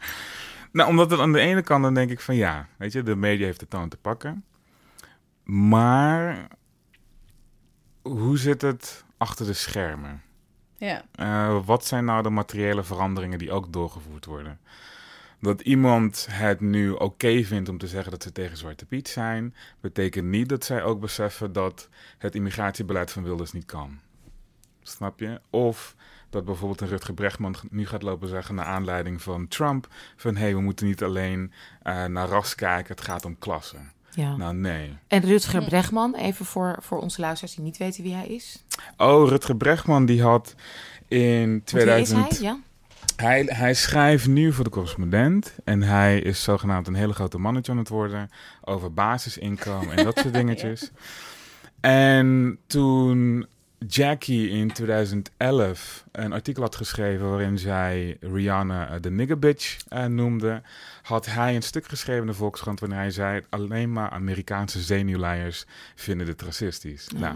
Nou, omdat het aan de ene kant dan denk ik van ja, weet je, de media heeft de toon te pakken. Maar hoe zit het achter de schermen? Ja. Eh, wat zijn nou de materiële veranderingen die ook doorgevoerd worden? Dat iemand het nu oké vindt om te zeggen dat ze tegen Zwarte Piet zijn, betekent niet dat zij ook beseffen dat het immigratiebeleid van Wilders niet kan. Snap je? Of dat bijvoorbeeld een Rutger Brechtman nu gaat lopen zeggen naar aanleiding van Trump van hé, hey, we moeten niet alleen eh, naar ras kijken, het gaat om klasse. Ja. Nou nee. En Rutger Bregman, even voor, voor onze luisteraars die niet weten wie hij is. Oh, Rutger Brechtman die had in Want wie is 2000... hij? Ja? Hij, hij schrijft nu voor de correspondent. En hij is zogenaamd een hele grote mannetje aan het worden. Over basisinkomen en dat soort dingetjes. En toen Jackie in 2011 een artikel had geschreven waarin zij Rihanna eh, de nigger bitch eh, noemde, had hij een stuk geschreven in de Volkskrant waarin hij zei alleen maar Amerikaanse zenuwleiers vinden dit racistisch. nou,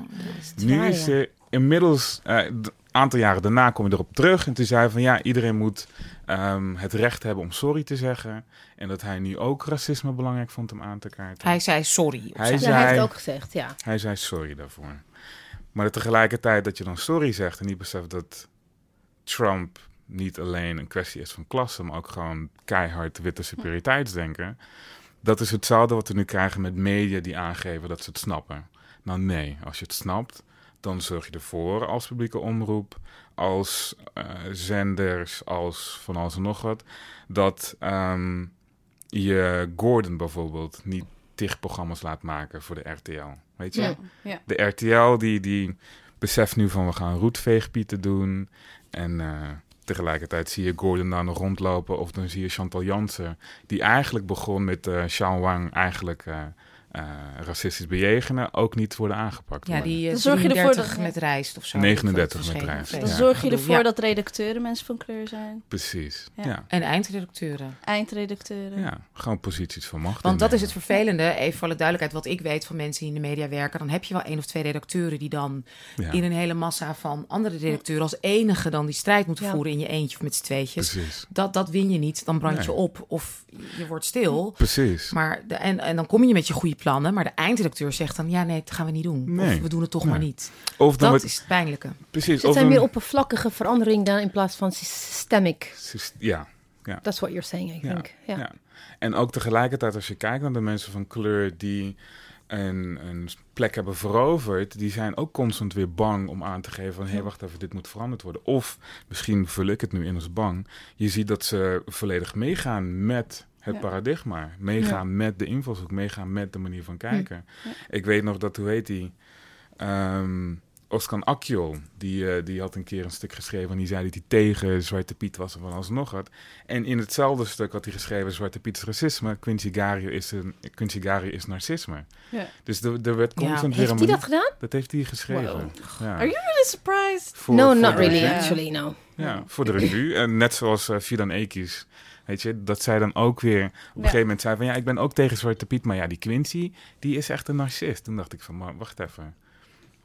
nu waar, is ja. Inmiddels eh, een aantal jaren daarna kom je erop terug en toen zei hij van ja, iedereen moet ehm, het recht hebben om sorry te zeggen en dat hij nu ook racisme belangrijk vond om aan te kaarten. Hij zei sorry. Hij zijn- Ja, hij heeft het ook gezegd, ja. Hij zei sorry daarvoor. Maar tegelijkertijd dat je dan sorry zegt en niet beseft dat Trump niet alleen een kwestie is van klasse, maar ook gewoon keihard witte superioriteitsdenken. Dat is hetzelfde wat we nu krijgen met media die aangeven dat ze het snappen. Nou nee, als je het snapt, dan zorg je ervoor als publieke omroep, als eh, zenders, als van alles en nog wat, dat ehm, je Gordon bijvoorbeeld niet tig programma's laat maken voor de RTL. Weet je? Ja. Ja. De RTL die, die beseft nu van we gaan roetveegpieten doen. En eh, tegelijkertijd zie je Gordon daar nog rondlopen. Of dan zie je Chantal Jansen, die eigenlijk begon met eh Sean Wang eigenlijk eh, eh, racistisch bejegenen, ook niet worden aangepakt. Ja, die Dan zorg je ervoor 33 dat- met rijst of zo. 39 Of met rijst, Dan Ja. zorg je ervoor ja. dat redacteuren mensen van kleur zijn. Precies, Ja. ja. En eindredacteuren. Eindredacteuren. Ja, gewoon posities van macht. Want dat is het vervelende, even voor de duidelijkheid, wat ik weet van mensen die in de media werken. Dan heb je wel één of twee redacteuren die dan Ja, in een hele massa van andere redacteuren als enige dan die strijd moeten Ja. voeren in je eentje of met z'n tweetjes. precies. Dat, dat win je niet. Dan brand je op of je wordt stil. Precies. Maar de, en, en dan kom je met je goede plannen, maar de eindredacteur zegt dan ja, nee, dat gaan we niet doen. Nee. Of we doen het toch Nee. maar niet. Of dan Dat wordt- is het pijnlijke. precies. Het of zijn een- meer oppervlakkige verandering dan in plaats van systemic. Syst- Ja, That's what you're saying, I Ja, think. Ja. ja. En ook tegelijkertijd, als je kijkt naar de mensen van kleur die een, een plek hebben veroverd, die zijn ook constant weer bang om aan te geven van, hé, hey, wacht even, dit moet veranderd worden. Of, misschien vul ik het nu in als bang, je ziet dat ze volledig meegaan met het Ja. paradigma, meegaan met de invalshoek, meegaan met de manier van kijken. Ja. Ik weet nog dat, hoe heet die, Ehm, Oscar Akjol, die, eh, die had een keer een stuk geschreven en die zei dat hij tegen Zwarte Piet was en van alles nog wat. En in hetzelfde stuk had hij geschreven: Zwarte Piet is racisme, Quincy Gario is, een, Quincy Gario is narcisme. Ja. Dus er, er werd Ja. constant weer Heeft een hij dat gedaan? Dat heeft hij geschreven. Wow. Ja. Are you really surprised? Voor- no, voor not really, actually, no. Ja, voor de revue. En net zoals uh, Fidan Ekis. Weet je, dat zij dan ook weer op een gegeven moment zei van ja, ik ben ook tegen Zwarte Piet, maar ja, die Quincy, die is echt een narcist. Toen dacht ik van, maar wacht even.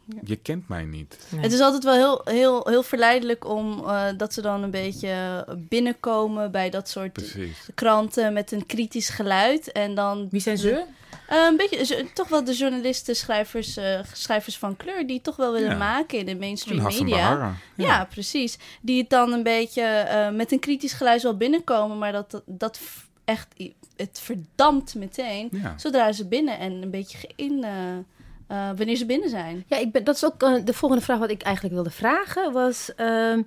Ja. Je kent mij niet. Nee. Het is altijd wel heel, heel, heel verleidelijk om eh, dat ze dan een beetje binnenkomen bij dat soort Precies. kranten met een kritisch geluid. En dan Wie zijn ze? Eh, een beetje, zo- toch wel de journalisten, schrijvers, eh, schrijvers van kleur die het toch wel willen Ja. maken in de mainstream media. Ja. precies. Die het dan een beetje eh, met een kritisch geluid wel binnenkomen, maar dat, dat, echt, het verdampt meteen Ja. zodra ze binnen en een beetje in, eh, eh, wanneer ze binnen zijn. Ja, ik ben, dat is ook de volgende vraag wat ik eigenlijk wilde vragen. Was, ehm,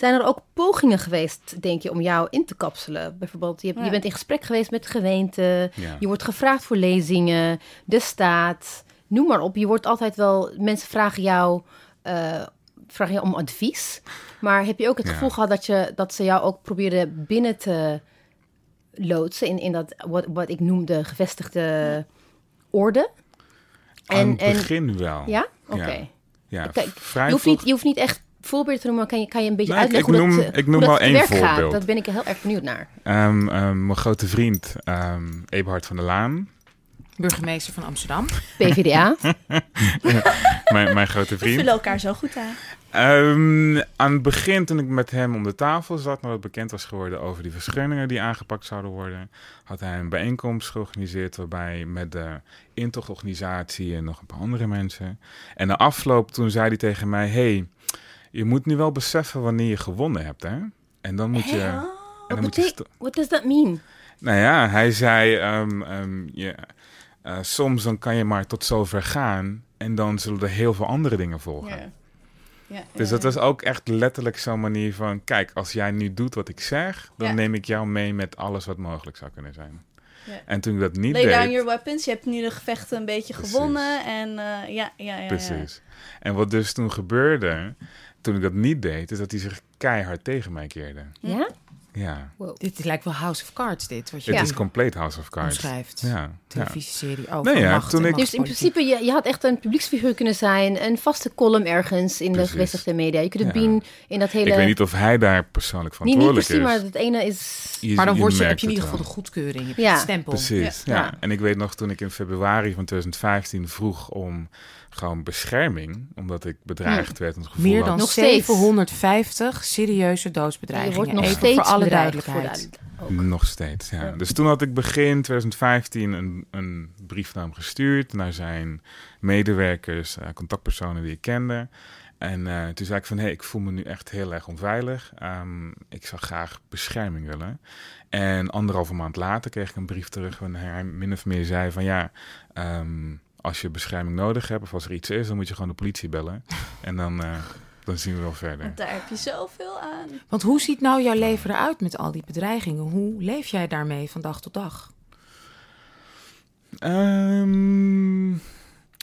zijn er ook pogingen geweest, denk je, om jou in te kapselen? Bijvoorbeeld, je, hebt- je Ja. bent in gesprek geweest met gemeenten. Ja. Je wordt gevraagd voor lezingen, de staat, noem maar op. Je wordt altijd wel, mensen vragen jou, eh, vragen jou om advies. Maar heb je ook het Ja. gevoel gehad dat, je, dat ze jou ook probeerden binnen te loodsen in, in dat, wat, wat ik noem de gevestigde orde? Aan het begin wel. ja? Oké. Ja, Kijk, Je hoeft, niet, je hoeft niet echt voorbeelden te noemen, kan je, kan je een beetje Nou, ik- uitleggen ik hoe noem- dat, ik hoe noem dat één werk gaat? voorbeeld. Dat ben ik heel erg benieuwd naar. Ehm, ehm, mijn grote vriend, ehm Eberhard van der Laan. Burgemeester van Amsterdam. PvdA. mijn, mijn grote We vriend. vullen elkaar zo goed aan. Ehm, aan het begin, toen ik met hem om de tafel zat, nadat bekend was geworden over die verschuivingen die aangepakt zouden worden, had hij een bijeenkomst georganiseerd waarbij met de Intog-organisatie en nog een paar andere mensen. En na afloop, toen zei hij tegen mij: hey, je moet nu wel beseffen wanneer je gewonnen hebt, hè? En dan moet je. En Oh. dan moet je what does that mean? nou ja, hij zei, eh, soms dan kan je maar tot zover gaan en dan zullen er heel veel andere dingen volgen. Dus dat was ook echt letterlijk zo'n manier van, kijk, als jij nu doet wat ik zeg, dan neem ik jou mee met alles wat mogelijk zou kunnen zijn. Ja. En toen ik dat niet Lay down deed, your weapons. Je hebt nu de gevechten een beetje Precies. gewonnen. En eh, ja, ja, ja, ja. precies. En wat dus toen gebeurde, toen ik dat niet deed, is dat hij zich keihard tegen mij keerde. Ja? Ja, Dit lijkt wel House of Cards, dit, wat je het Ja. is compleet House of Cards. omschrijft. Ja, ja. Televisieserie over Nee, ja, macht toen en ik- Dus in principe, je, je had echt een publieksfiguur kunnen zijn. Een vaste column ergens in de gevestigde media. Je kunt het Ja. been in dat hele... Ik weet niet of hij daar persoonlijk niet, niet verantwoordelijk precies, is. maar het ene is... Je- Maar dan word je, heb je in ieder geval de goedkeuring, je Ja. het stempel. Precies, ja. Ja. En ik weet nog toen ik in februari van 2015 vroeg om gewoon bescherming, omdat ik bedreigd werd en het gevoel Meer dan Nog steeds. 750 serieuze Je doodsbedreigingen. wordt nog Even steeds voor alle duidelijkheid. voor de- ook. Nog steeds, ja. Ja. Dus toen had ik begin 2015 een, een brief naar hem gestuurd, naar zijn medewerkers, eh, contactpersonen die ik kende. En eh, toen zei ik van, hé, hey, ik voel me nu echt heel erg onveilig. Ehm, ik zou graag bescherming willen. En anderhalve maand later kreeg ik een brief terug waarin hij min of meer zei van, ja, ehm, als je bescherming nodig hebt of als er iets is, dan moet je gewoon de politie bellen. en dan, eh, dan zien we wel verder. Want daar heb je zoveel aan. Want hoe ziet nou jouw leven eruit met al die bedreigingen? Hoe leef jij daarmee van dag tot dag? Ehm,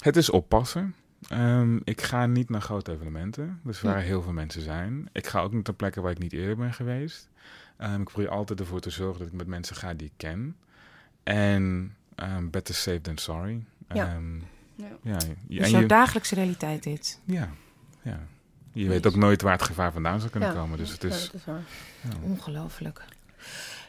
het is oppassen. Ehm, ik ga niet naar grote evenementen, dus waar heel veel mensen zijn. Ik ga ook niet naar plekken waar ik niet eerder ben geweest. Ehm, ik probeer altijd ervoor te zorgen dat ik met mensen ga die ik ken. En better safe than sorry. Ja. Ja. ja, Dus en jouw je, dagelijkse realiteit dit. ja, ja. Je weet ook nooit waar het gevaar vandaan zou kunnen Ja. komen. Dus het Ja, is, dat is waar. Ongelooflijk.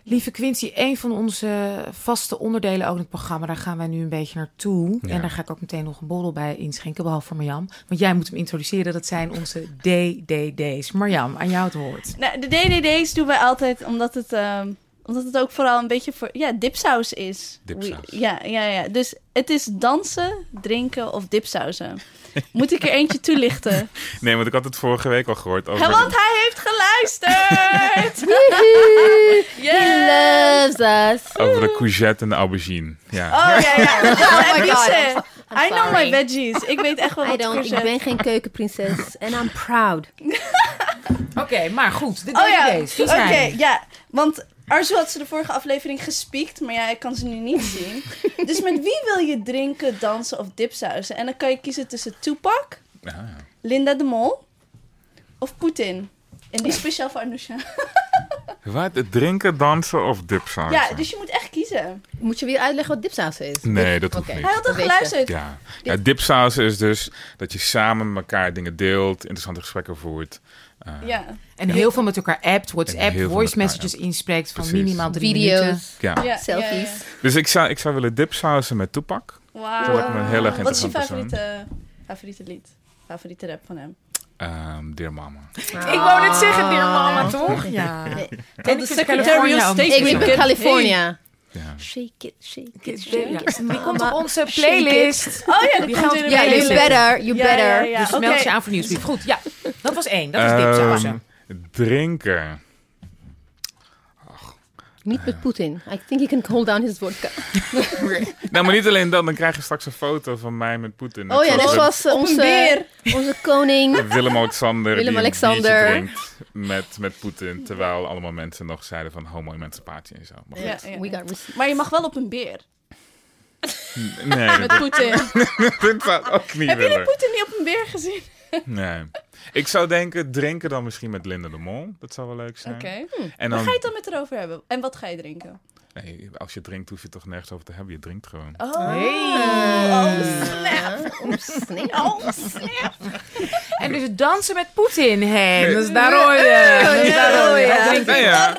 Lieve Quincy, een van onze vaste onderdelen ook in het programma, daar gaan wij nu een beetje naartoe. Ja. En daar ga ik ook meteen nog een borrel bij inschenken, behalve voor Marjam. Want jij moet hem introduceren, dat zijn onze DDD's. Marjam, aan jou het woord. Nou, de DDD's doen wij altijd omdat het... ehm, Omdat het ook vooral een beetje voor ja, dipsaus is. Dipsaus. We- Ja, ja, ja. Dus het is dansen, drinken of dipsausen. Moet ik er eentje toelichten? Nee, want ik had het vorige week al gehoord over... Ja, want hij heeft geluisterd! Yeah. He loves us. Over de courgette en de aubergine. Ja. Oh ja, ja. Oh my God, I know my veggies. Ik weet echt wel I wat don't, ik ben geen keukenprinses. En I'm proud. Oké, maar goed. De Oh ja, oké, ja. Want Arzu had ze de vorige aflevering gespiekt, maar ja, ik kan ze nu niet zien. dus met wie wil je drinken, dansen of dipsausen? En dan kan je kiezen tussen Tupac, Ah. Linda de Mol of Poetin. En die speciaal voor Anousha. Wat? Het drinken, dansen of dipsaus? Ja, dus je moet echt kiezen. Moet je weer uitleggen wat dipsaus is? Nee, dat hoeft Oké. niet. Hij had al geluisterd. Ja. ja, dipsaus is dus dat je samen met elkaar dingen deelt, interessante gesprekken voert. Eh, Ja. En heel veel met elkaar appt, WhatsApp, voice elkaar messages inspreekt van Precies. minimaal drie minuten. Video's, ja. ja. selfies. ja, ja. Dus ik zou, ik zou willen dipsausen met Tupac. Wauw. Dat lijkt me een heel erg Wat is je favoriete, favoriete lied? Favoriete rap van hem? Ehm Dear Mama. Ik wou net zeggen, dear mama, toch? Ja. Nee. Secretary of State Ik, ben California. Ja. Shake it, shake it, Ja, shake it. Die komt op onze playlist. Oh ja, Die komt in de op Ja, Ja, you playlist. better, you Ja, better. ja, ja. Dus meld je aan voor nieuwsbrief. Goed, ja. Dat was één. Dat is Ehm, dipsausen. drinken. Niet met Poetin. I think he can hold down his vodka. Nou, maar niet alleen dat. Dan krijg je straks een foto van mij met Poetin. Oh ja, net zoals Op een onze, beer. onze koning. Willem-Alexander die Willem-Alexander. met, met Poetin. Terwijl allemaal mensen nog zeiden van homo-emancipatie en zo. Maar Ja, goed. ja, We ja. got receipts. Maar je mag wel op een beer. Nee, Met dat, Poetin. dat zou ook niet Heb jullie. Poetin niet op een beer gezien? Nee. Ik zou denken, drinken dan misschien met Linda de Mol. Dat zou wel leuk zijn. Oké. En Waar dan, ga je het dan met erover hebben? En wat ga je drinken? nee, als je drinkt, hoef je het toch nergens over te hebben. Je drinkt gewoon. Oh, Hey. snap. Oh, snap. Oh, snap. En dus dansen met Poetin. Hé, Nee. dat is daar hoor je. Dat is daar hoor je. Ja. Nou ja,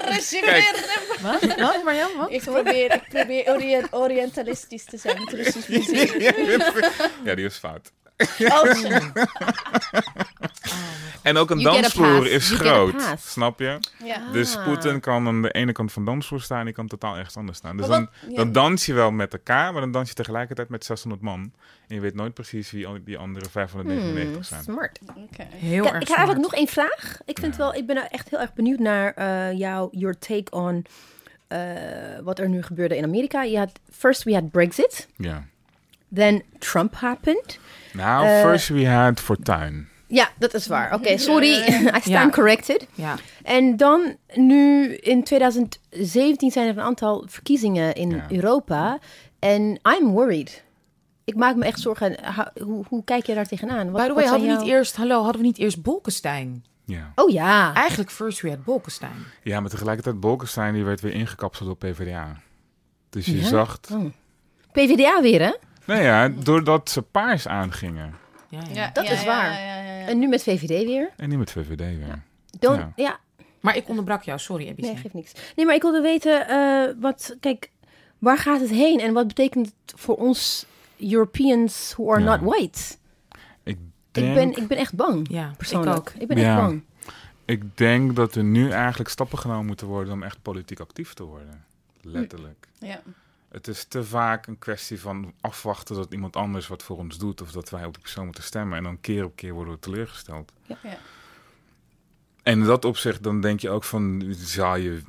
Wat? Wat, Marjan? Wat? Ik probeer, ik probeer orient- orientalistisch te zijn met Russisch muziek. ja, die is fout. Oh. En ook een You dansvloer is You groot, snap je? Ja. Dus Ah. Poetin kan aan de ene kant van de dansvloer staan, die kan totaal ergens anders staan. Dus dan, dan dans je wel met elkaar, maar dan dans je tegelijkertijd met 600 man. En je weet nooit precies wie al- die andere 599 Hmm, zijn. smart. Oké. Heel Ja, erg ik heb eigenlijk nog één vraag. Ik, vind Ja. wel, ik ben echt heel erg benieuwd naar eh jouw your take on wat er nu gebeurde in Amerika. Je had, first we had Brexit, Ja. then Trump happened. Nou, Eh, first we had Fortuin. Ja, dat is waar. Oké, sorry. I stand Ja. corrected. Ja. En dan nu in 2017 zijn er een aantal verkiezingen in Ja. Europa. En I'm worried. Ik maak me echt zorgen. Hoe, hoe kijk je daar tegenaan? Wat, By the way, hadden we niet eerst, hallo, hadden we niet eerst Bolkestein? Ja. Oh ja. Eigenlijk first we had Bolkestein. ja, maar tegelijkertijd Bolkestein, die werd weer ingekapseld door PvdA. Dus je Ja? zag... Oh. PvdA weer, hè? Nou ja, doordat ze paars aangingen. Ja, ja. Ja, Dat ja, is ja, waar. ja, ja, ja. En nu met VVD weer. En niet met VVD weer. Don't, Ja. ja. Maar ik onderbrak jou, sorry ABC. nee, geeft niks. Nee, maar ik wilde weten, eh, wat, kijk, waar gaat het heen? En wat betekent het voor ons Europeans who are Ja. not white? Ik ben, ik ben echt bang, Ja, persoonlijk. ik ook. Ik ben Ja. echt bang. ik denk dat er nu eigenlijk stappen genomen moeten worden om echt politiek actief te worden. Letterlijk. Ja. Het is te vaak een kwestie van afwachten dat iemand anders wat voor ons doet. Of dat wij op die persoon moeten stemmen. En dan keer op keer worden we teleurgesteld. Ja. En in dat opzicht dan denk je ook van, zou je,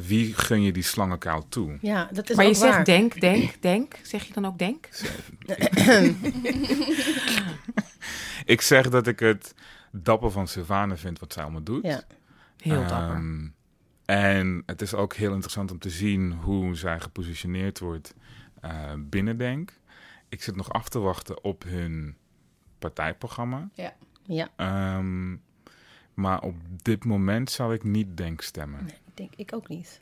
wie gun je die slangenkuil toe? Ja, dat is Maar je waar. zegt denk, denk, denk. Zeg je dan ook denk? Ik zeg dat ik het dapper van Sylvane vind wat zij allemaal doet. Ja. Heel dapper. Ehm, en het is ook heel interessant om te zien hoe zij gepositioneerd wordt eh, binnen Denk. Ik zit nog af te wachten op hun partijprogramma. Ja, Ehm, maar op dit moment zou ik niet Denk stemmen. nee, denk ik ook niet.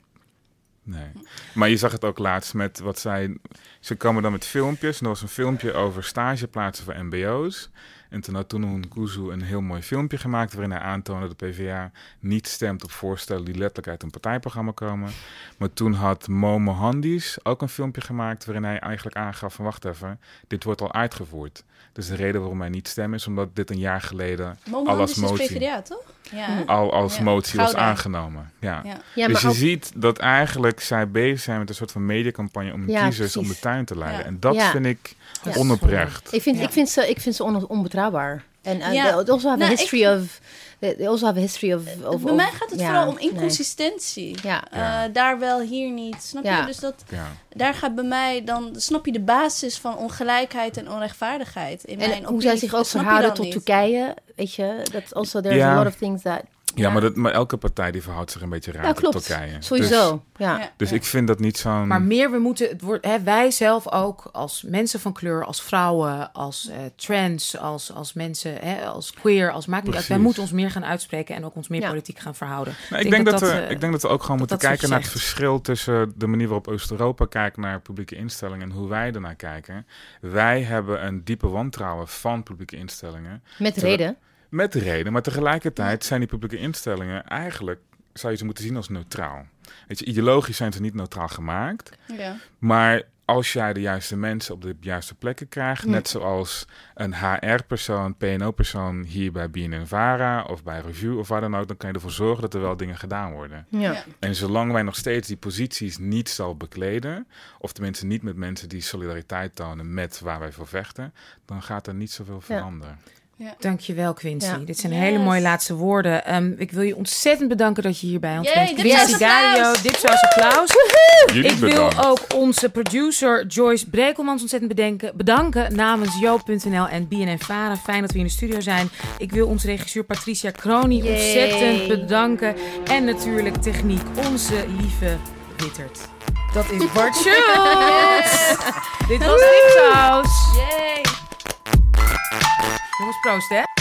Nee. Maar je zag het ook laatst met wat zij... Ze komen dan met filmpjes. En er was een filmpje over stageplaatsen voor mbo's. En En toen had Tunu Nkuzu een heel mooi filmpje gemaakt waarin hij aantoonde dat de PvdA niet stemt op voorstellen die letterlijk uit een partijprogramma komen. Maar toen had Mo Mohandis ook een filmpje gemaakt waarin hij eigenlijk aangaf van wacht even, dit wordt al uitgevoerd. Dus de reden waarom hij niet stem is omdat dit een jaar geleden al als is dus motie, PvdA, toch? Ja. al als Ja. motie was aangenomen. Ja. Ja. Ja, dus maar je ook- ziet dat eigenlijk zij bezig zijn met een soort van mediacampagne om Ja, kiezers om de tuin te leiden. Ja. En dat Ja. vind ik Ja. onoprecht. Ik vind, Ja. ik vind ze, ik vind ze on- onbetrouwbaar. En uh, Ja. they also have Nou, a ik- history of... They also have a history of... of Bij of- mij gaat het ja, vooral om nee. inconsistentie. Ja. Ja. Eh, daar wel, hier niet. Snap Ja. je? Dus dat, Ja. daar gaat bij mij dan... Snap je de basis van ongelijkheid en onrechtvaardigheid? In mijn En hoe opinie zij zich ook verhouden tot niet. Turkije, weet je, dat also there's Ja. a lot of things that. Ja, maar, dat, maar elke partij die verhoudt zich een beetje raar tot klopt. Turkije. Sowieso, Dus, ja. Ja. dus ik vind dat niet zo'n... Maar meer, we moeten, het wordt, hè, wij zelf ook als mensen van kleur, als vrouwen, als eh, trans, als, als mensen, hè, als queer, als maakt niet uit. Wij moeten ons meer gaan uitspreken en ook ons meer Ja. politiek gaan verhouden. Nou, ik, denk dat, we, eh, ik denk dat we ook gewoon dat moeten dat kijken naar het verschil tussen de manier waarop Oost-Europa kijkt naar publieke instellingen en hoe wij ernaar kijken. Wij hebben een diepe wantrouwen van publieke instellingen. Met reden. Met de reden, maar tegelijkertijd zijn die publieke instellingen eigenlijk, zou je ze moeten zien als neutraal. Weet je, ideologisch zijn ze niet neutraal gemaakt, Ja. maar als jij de juiste mensen op de juiste plekken krijgt, net zoals een HR-persoon, PNO-persoon hier bij BNNVARA of bij Review of waar dan ook, dan kan je ervoor zorgen dat er wel dingen gedaan worden. Ja. Ja. En zolang wij nog steeds die posities niet zal bekleden, of tenminste niet met mensen die solidariteit tonen met waar wij voor vechten, dan gaat er niet zoveel veranderen. Dankjewel, Quincy. Ja. Dit zijn Yes. hele mooie laatste woorden. Ehm, ik wil je ontzettend bedanken dat je hier bij ons Yay, bent. Quincy Gario, applaus. dipsaus applaus. Jullie Ik wil ook onze producer Joyce Brekelmans ontzettend bedenken, bedanken namens Joop.nl en BNN Varen. Fijn dat we in de studio zijn. Ik wil onze regisseur Patricia Croni Yay. ontzettend bedanken. En natuurlijk techniek, onze lieve Wittert. Dat is Bart Schultz. Dit was Dipsaus. Yay! Jongens, proost hè.